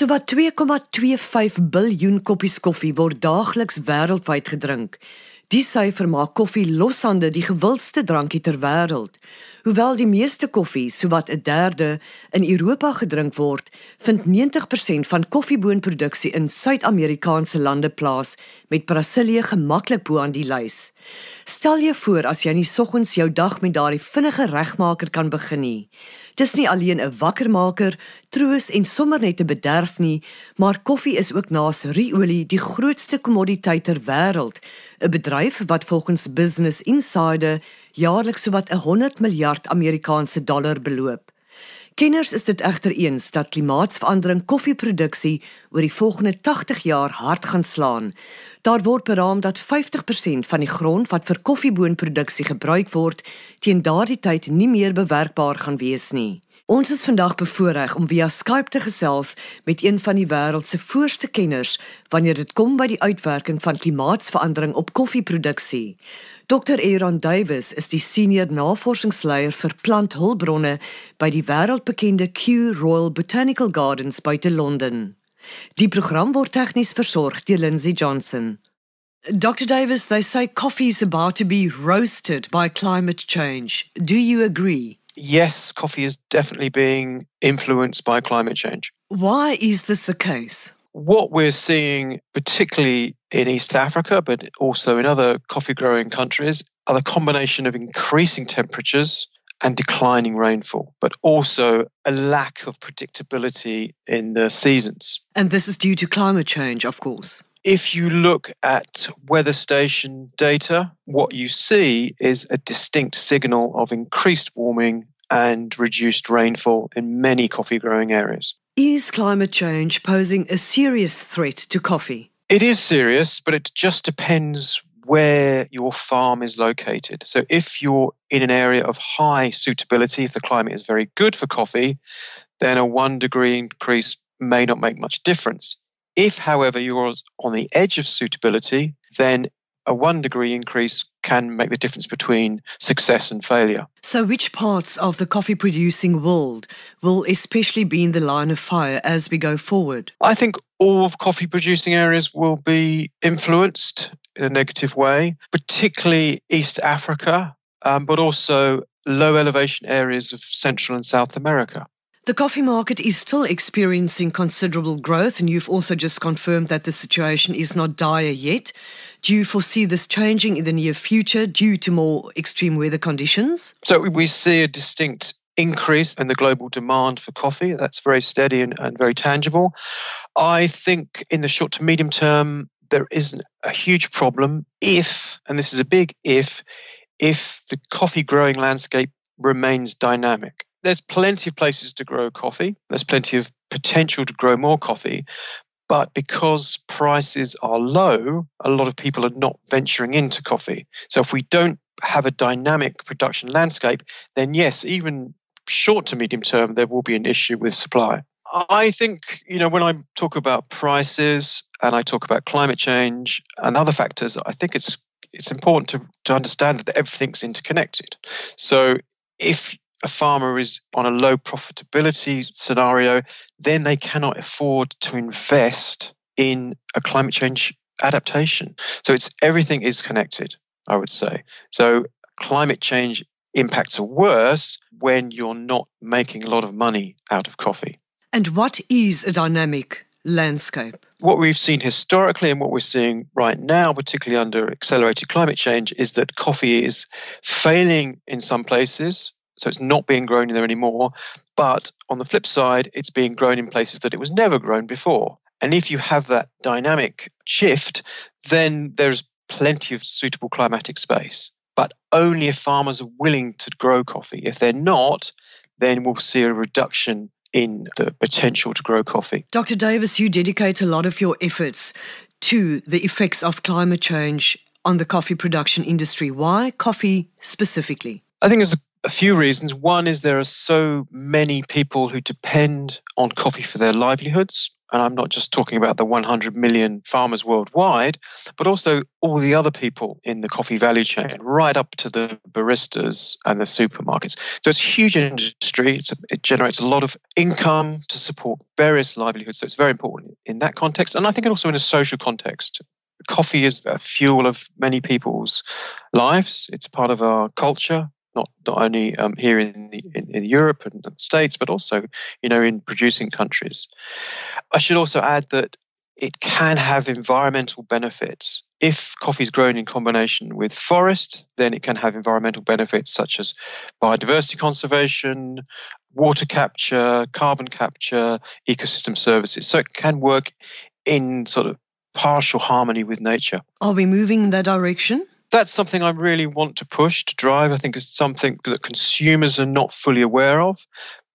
Sowat 2,25 biljoen koppies koffie word daagliks wêreldwyd gedrink. Die syfer maak koffie loshande die gewildste drankie ter wêreld. Hoewel die meeste koffie, sowat 'n derde, in Europa gedrink word, vind 90% van koffieboonproduksie in Suid-Amerikaanse lande plaas, met Brasilië gemaklik bo aan die lys. Stel jou voor as jy in die soggens jou dag met daardie vinnige regmaker kan begin nie. Dis nie alleen 'n wakkermaker, troos en sommer net 'n bederf nie, maar koffie is ook naas ruolie die grootste kommoditeit ter wêreld, 'n bedryf wat volgens Business Insider jaarliks sowat 100 miljard Amerikaanse dollar beloop. Kenners is dit egter eens dat klimaatsverandering koffieproduksie oor die volgende 80 jaar hard gaan slaan. Daar word beraam dat 50% van die grond wat vir koffieboonproduksie gebruik word, teen daardie tyd nie meer bewerkbaar gaan wees nie. Ons is vandag bevoorreg om via Skype te gesels met een van die wêreld se voorste kenners wanneer dit kom by die uitwerking van klimaatsverandering op koffieproduksie. Dr. Aaron Davis is die senior navorsingsleier vir planthulpbronne by die wêreldbekende Kew Royal Botanical Gardens buite Londen. Die program word tegnies versorg deur Lindsay Johnson. Dr. Davis, they say coffee is about to be roasted by climate change. Do you agree? Yes, coffee is definitely being influenced by climate change. Why is this the case? What we're seeing, particularly in East Africa, but also in other coffee growing countries, are the combination of increasing temperatures and declining rainfall, but also a lack of predictability in the seasons. And this is due to climate change, of course. If you look at weather station data, what you see is a distinct signal of increased warming and reduced rainfall in many coffee growing areas. Is climate change posing a serious threat to coffee? It is serious, but it just depends where your farm is located. So, if you're in an area of high suitability, if the climate is very good for coffee, then a one degree increase may not make much difference. If, however, you're on the edge of suitability, then a one degree increase can make the difference between success and failure. So, which parts of the coffee producing world will especially be in the line of fire as we go forward? I think all of coffee producing areas will be influenced in a negative way, particularly East Africa, um, but also low elevation areas of Central and South America. The coffee market is still experiencing considerable growth, and you've also just confirmed that the situation is not dire yet. Do you foresee this changing in the near future due to more extreme weather conditions? So we see a distinct increase in the global demand for coffee. That's very steady and, and very tangible. I think in the short to medium term, there isn't a huge problem if, and this is a big if, if the coffee growing landscape remains dynamic there's plenty of places to grow coffee. There's plenty of potential to grow more coffee. But because prices are low, a lot of people are not venturing into coffee. So if we don't have a dynamic production landscape, then yes, even short to medium term, there will be an issue with supply. I think, you know, when I talk about prices and I talk about climate change and other factors, I think it's it's important to, to understand that everything's interconnected. So if a farmer is on a low profitability scenario, then they cannot afford to invest in a climate change adaptation. So it's everything is connected, I would say. So climate change impacts are worse when you're not making a lot of money out of coffee. And what is a dynamic landscape? What we've seen historically and what we're seeing right now, particularly under accelerated climate change, is that coffee is failing in some places so it's not being grown in there anymore. But on the flip side, it's being grown in places that it was never grown before. And if you have that dynamic shift, then there's plenty of suitable climatic space. But only if farmers are willing to grow coffee. If they're not, then we'll see a reduction in the potential to grow coffee. Dr. Davis, you dedicate a lot of your efforts to the effects of climate change on the coffee production industry. Why coffee specifically? I think there's a a few reasons. One is there are so many people who depend on coffee for their livelihoods. and I'm not just talking about the 100 million farmers worldwide, but also all the other people in the coffee value chain, right up to the baristas and the supermarkets. So it's a huge industry. It's a, it generates a lot of income to support various livelihoods. So it's very important in that context. And I think also in a social context. Coffee is a fuel of many people's lives. It's part of our culture not not only um, here in, the, in, in Europe and the States, but also you know in producing countries. I should also add that it can have environmental benefits. If coffee is grown in combination with forest, then it can have environmental benefits such as biodiversity conservation, water capture, carbon capture, ecosystem services. So it can work in sort of partial harmony with nature. Are we moving in that direction? That's something I really want to push to drive. I think it's something that consumers are not fully aware of.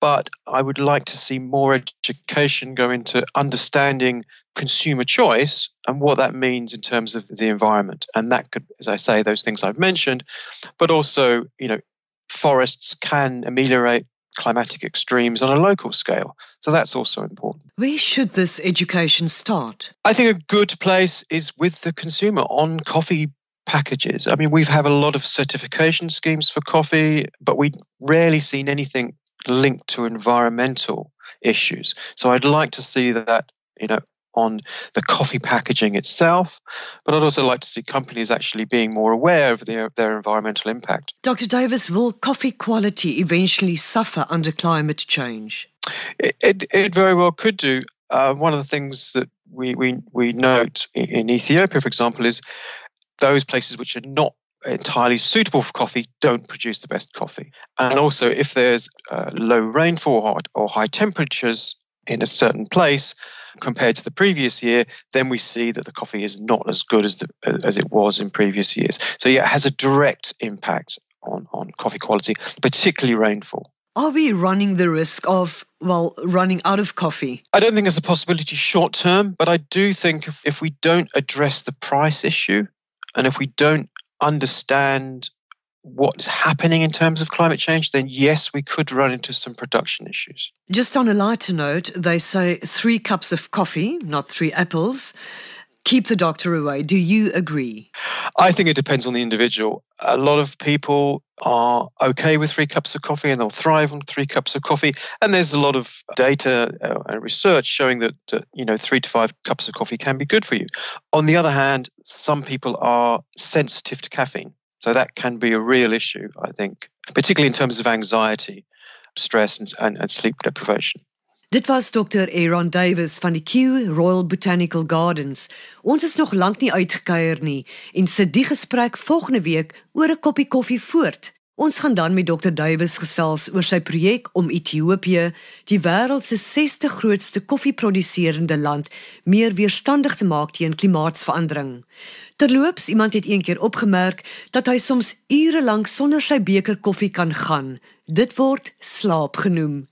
But I would like to see more education go into understanding consumer choice and what that means in terms of the environment. And that could, as I say, those things I've mentioned, but also, you know, forests can ameliorate climatic extremes on a local scale. So that's also important. Where should this education start? I think a good place is with the consumer on coffee packages. I mean, we've have a lot of certification schemes for coffee, but we rarely seen anything linked to environmental issues. So I'd like to see that, you know, on the coffee packaging itself, but I'd also like to see companies actually being more aware of their, their environmental impact. Dr. Davis, will coffee quality eventually suffer under climate change? It, it, it very well could do. Uh, one of the things that we, we, we note in Ethiopia, for example, is those places which are not entirely suitable for coffee don't produce the best coffee. And also, if there's uh, low rainfall or high temperatures in a certain place compared to the previous year, then we see that the coffee is not as good as the, as it was in previous years. So yeah, it has a direct impact on on coffee quality, particularly rainfall. Are we running the risk of, well, running out of coffee? I don't think it's a possibility short term, but I do think if, if we don't address the price issue, and if we don't understand what's happening in terms of climate change, then yes, we could run into some production issues. Just on a lighter note, they say three cups of coffee, not three apples. Keep the doctor away. Do you agree? I think it depends on the individual. A lot of people are okay with three cups of coffee and they'll thrive on three cups of coffee. And there's a lot of data uh, and research showing that, uh, you know, three to five cups of coffee can be good for you. On the other hand, some people are sensitive to caffeine. So that can be a real issue, I think, particularly in terms of anxiety, stress, and, and, and sleep deprivation. Dit was Dr. Aaron Davis van die Kew Royal Botanical Gardens. Ons is nog lank nie uitgekuier nie en sit die gesprek volgende week oor 'n koppie koffie voort. Ons gaan dan met Dr. Davis gesels oor sy projek om Ethiopië, die wêreld se 60 grootste koffieproduserende land, meer weerstandig te maak teen klimaatsverandering. Terloops, iemand het eendag opgemerk dat hy soms ure lank sonder sy beker koffie kan gaan. Dit word slaap genoem.